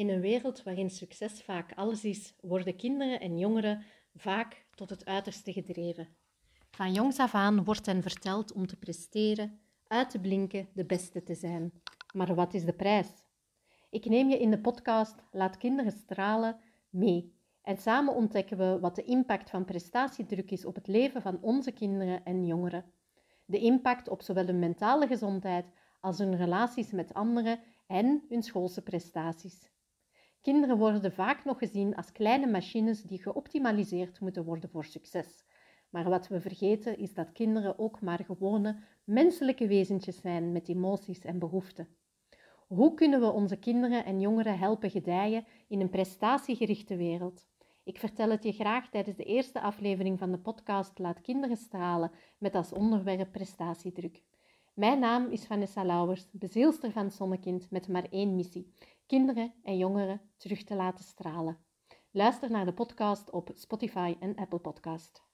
In een wereld waarin succes vaak alles is, worden kinderen en jongeren vaak tot het uiterste gedreven. Van jongs af aan wordt hen verteld om te presteren, uit te blinken, de beste te zijn. Maar wat is de prijs? Ik neem je in de podcast Laat kinderen stralen mee. En samen ontdekken we wat de impact van prestatiedruk is op het leven van onze kinderen en jongeren. De impact op zowel hun mentale gezondheid als hun relaties met anderen en hun schoolse prestaties. Kinderen worden vaak nog gezien als kleine machines die geoptimaliseerd moeten worden voor succes. Maar wat we vergeten is dat kinderen ook maar gewone menselijke wezentjes zijn met emoties en behoeften. Hoe kunnen we onze kinderen en jongeren helpen gedijen in een prestatiegerichte wereld? Ik vertel het je graag tijdens de eerste aflevering van de podcast Laat kinderen stralen met als onderwerp prestatiedruk. Mijn naam is Vanessa Lauwers, bezielster van Zonnekind met maar één missie: kinderen en jongeren terug te laten stralen. Luister naar de podcast op Spotify en Apple Podcast.